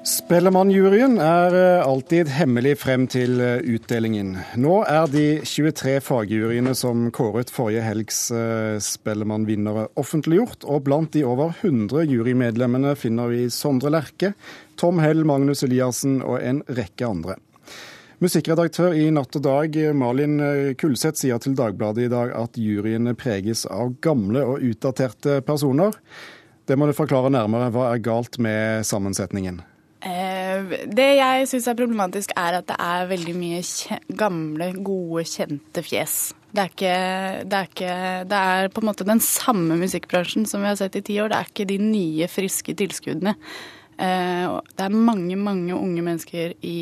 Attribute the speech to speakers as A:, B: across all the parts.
A: Spellemannjuryen er eh, alltid hemmelig frem til eh, utdelingen. Nå er de 23 fagjuryene som kåret forrige helgs eh, Spellemannvinnere offentliggjort, og blant de over 100 jurymedlemmene finner vi Sondre Lerche, Tom Hell, Magnus Eliassen og en rekke andre. Musikkredaktør i Natt og Dag, Malin Kulseth, sier til Dagbladet i dag at juryene preges av gamle og utdaterte personer. Det må du forklare nærmere. Hva er galt med sammensetningen?
B: Det jeg syns er problematisk, er at det er veldig mye gamle, gode, kjente fjes. Det er, ikke, det, er ikke, det er på en måte den samme musikkbransjen som vi har sett i ti år. Det er ikke de nye, friske tilskuddene. Eh, det er mange, mange unge mennesker i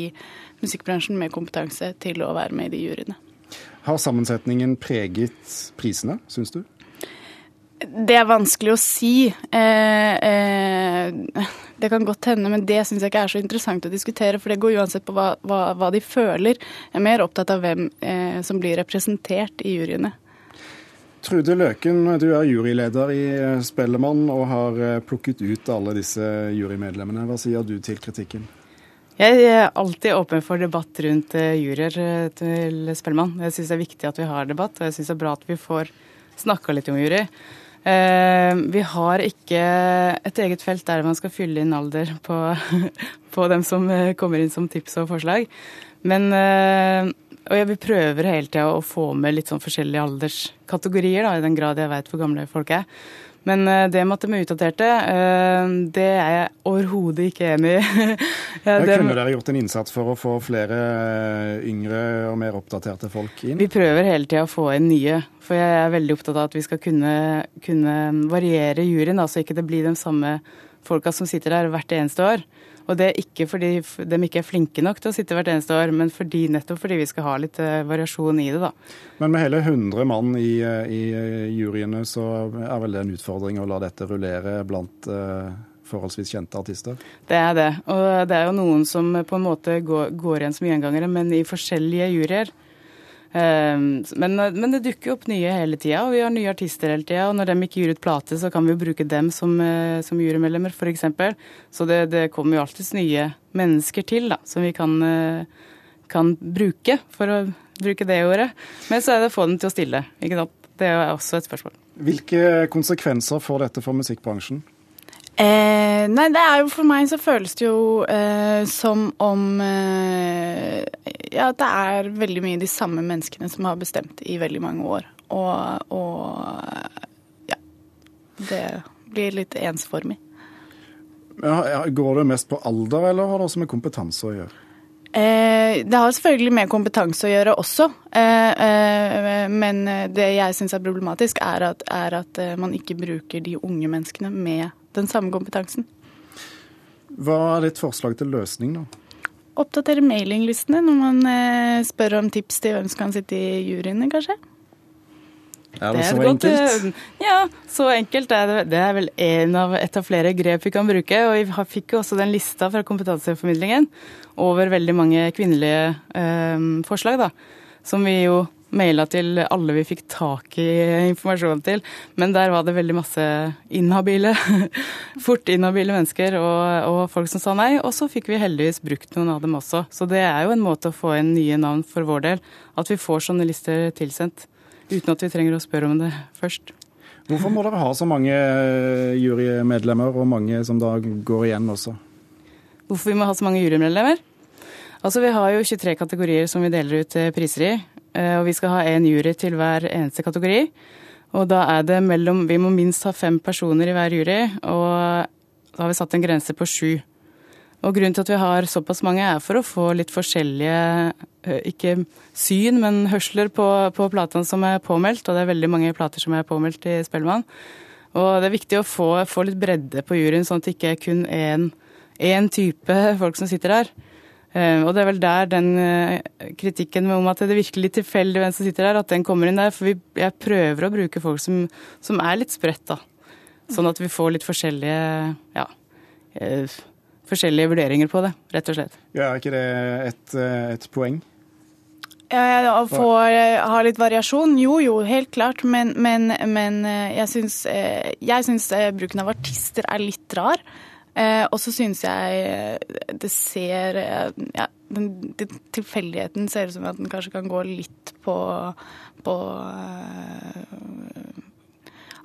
B: musikkbransjen med kompetanse til å være med i de juryene.
A: Har sammensetningen preget prisene, syns du?
B: Det er vanskelig å si. Eh, eh, det kan godt hende, men det syns jeg ikke er så interessant å diskutere. For det går uansett på hva, hva, hva de føler. Jeg er mer opptatt av hvem eh, som blir representert i juryene.
A: Trude Løken, du er juryleder i eh, Spellemann og har eh, plukket ut alle disse jurymedlemmene. Hva sier du til kritikken?
C: Jeg er alltid åpen for debatt rundt eh, juryer til Spellemann. Jeg syns det er viktig at vi har debatt, og jeg syns det er bra at vi får snakka litt om jury. Eh, vi har ikke et eget felt der man skal fylle inn alder på, på dem som eh, kommer inn som tips og forslag. Men eh, og vi prøver hele tida å få med litt sånn forskjellige alderskategorier, da, i den grad jeg veit hvor gamle folk er. Men det med at de er utdaterte, det er jeg overhodet ikke enig i.
A: det... kunne dere gjort en innsats for å få flere yngre og mer oppdaterte folk inn?
C: Vi prøver hele tida å få inn nye. For jeg er veldig opptatt av at vi skal kunne, kunne variere juryen, så ikke det blir de samme folka som sitter der hvert eneste år. Og det er ikke fordi de ikke er flinke nok til å sitte hvert eneste år, men fordi, nettopp fordi vi skal ha litt uh, variasjon i det, da.
A: Men med hele 100 mann i, eh, i eh, juryene, så er vel det en utfordring å la dette rullere blant forholdsvis kjente artister?
C: Det er det. Og det er jo noen som på en måte går, går igjen som gjengangere, men i forskjellige juryer. Ehm, men, men, det dukker opp nye hele tida, og vi har nye artister hele tida. Og når de ikke gir ut plate, så kan vi jo bruke dem som, eh, som jurymedlemmer, f.eks. Så det, det, kommer jo alltids nye mennesker til da, som vi kan, eh, kan, bruke, for å bruke det ordet. Men så er det å få dem til å stille. ikke sant? Det er også et spørsmål.
A: Hvilke konsekvenser får dette for musikkbransjen?
B: Eh, nei, det er jo for meg så føles det jo eh, som om eh, Ja, det er veldig mye de samme menneskene som har bestemt i veldig mange år. Og, og ja. Det blir litt ensformig.
A: Ja, går det mest på alder, eller har det også med kompetanse å gjøre?
B: Eh, det har selvfølgelig med kompetanse å gjøre også. Eh, eh, men det jeg syns er problematisk, er at, er at man ikke bruker de unge menneskene med den samme kompetansen.
A: Hva er ditt forslag til løsning, da?
B: Oppdatere mailinglistene når man eh, spør om tips til hvem som kan sitte i juryene, kanskje.
A: Er det, det så enkelt? Godt,
C: eh, ja, så enkelt er det. Det er vel av, et av flere grep vi kan bruke. Og vi fikk jo også den lista fra kompetanseformidlingen over veldig mange kvinnelige eh, forslag, da. Som vi jo maila til alle vi fikk tak i informasjonen til. Men der var det veldig masse inhabile, fort inhabile mennesker og, og, folk som sa nei. Og så fikk vi heldigvis brukt noen av dem også. Så det er jo en måte å få inn nye navn for vår del. At vi får sånne lister tilsendt. Uten at vi trenger å spørre om det først.
A: Hvorfor må dere ha så mange eh, jurymedlemmer, og mange som da går igjen også?
C: Hvorfor vi må ha så mange jurymedlemmer? Altså, Vi har jo 23 kategorier som vi deler ut eh, priser i. Eh, og vi skal ha én jury til hver eneste kategori. Og da er det mellom Vi må minst ha fem personer i hver jury, og da har vi satt en grense på sju. Og grunnen til at vi har såpass mange, er for å få litt forskjellige eh, ikke syn, men hørsler på, på platene som er påmeldt. Og det er veldig mange plater som er påmeldt i Spellemann. Og det er viktig å få, få litt bredde på juryen, sånn at det ikke er kun én type folk som sitter der. Eh, og det er vel der den eh, kritikken om at det virker litt tilfeldig hvem som sitter der, at den kommer inn der. For vi, jeg prøver å bruke folk som, som er litt spredt, da. Sånn at vi får litt forskjellige ja, eh, forskjellige vurderinger på det, rett og slett.
A: Ja, Er ikke det et, et poeng?
B: Ja, Å få ha litt variasjon? Jo, jo, helt klart. Men, men, men jeg syns, jeg syns bruken av artister er litt rar. Eh, og så synes jeg det ser ja, den, den, Tilfeldigheten ser ut som at den kanskje kan gå litt på, på uh,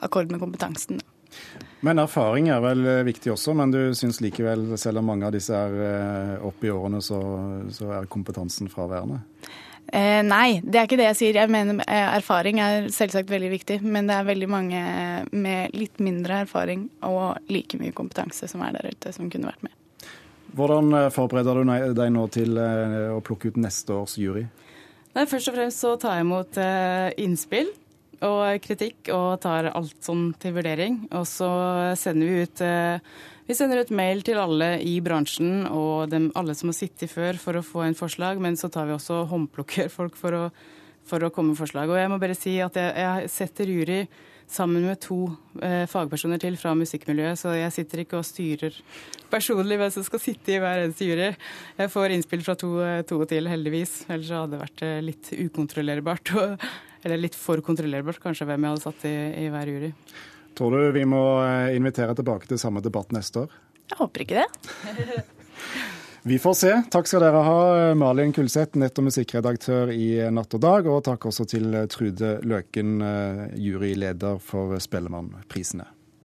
B: akkord med kompetansen.
A: Men erfaring er vel viktig også, men du syns likevel, selv om mange av disse er oppe i årene, så, så er kompetansen fraværende?
B: Eh, nei, det er ikke det jeg sier. Jeg mener eh, Erfaring er selvsagt veldig viktig, men det er veldig mange med litt mindre erfaring og like mye kompetanse som er der ute, som kunne vært med.
A: Hvordan eh, forbereder du deg nå til eh, å plukke ut neste års jury?
C: Nei, Først og fremst så tar jeg imot innspill og kritikk og tar alt sånn til vurdering. Og så sender vi ut vi sender ut mail til alle i bransjen og dem, alle som har sittet før for å få en forslag, men så tar vi også håndplukker folk for å, for å komme med forslag. Og jeg må bare si at jeg, jeg setter jury sammen med to eh, fagpersoner til fra musikkmiljøet, så jeg sitter ikke og styrer personlig hvem som skal sitte i hver eneste jury. Jeg får innspill fra to, eh, to til, heldigvis. Ellers hadde det vært eh, litt ukontrollerbart. eller litt for kontrollerbart, kanskje, hvem jeg hadde satt i, i hver jury.
A: Tror du vi må eh, invitere tilbake til samme debatt neste år?
B: Jeg håper ikke det.
A: Vi får se. Takk skal dere ha, Malin Kulseth, nett- og musikkredaktør i Natt og Dag. Og takk også til Trude Løken, eh, juryleder for Spellemannprisene.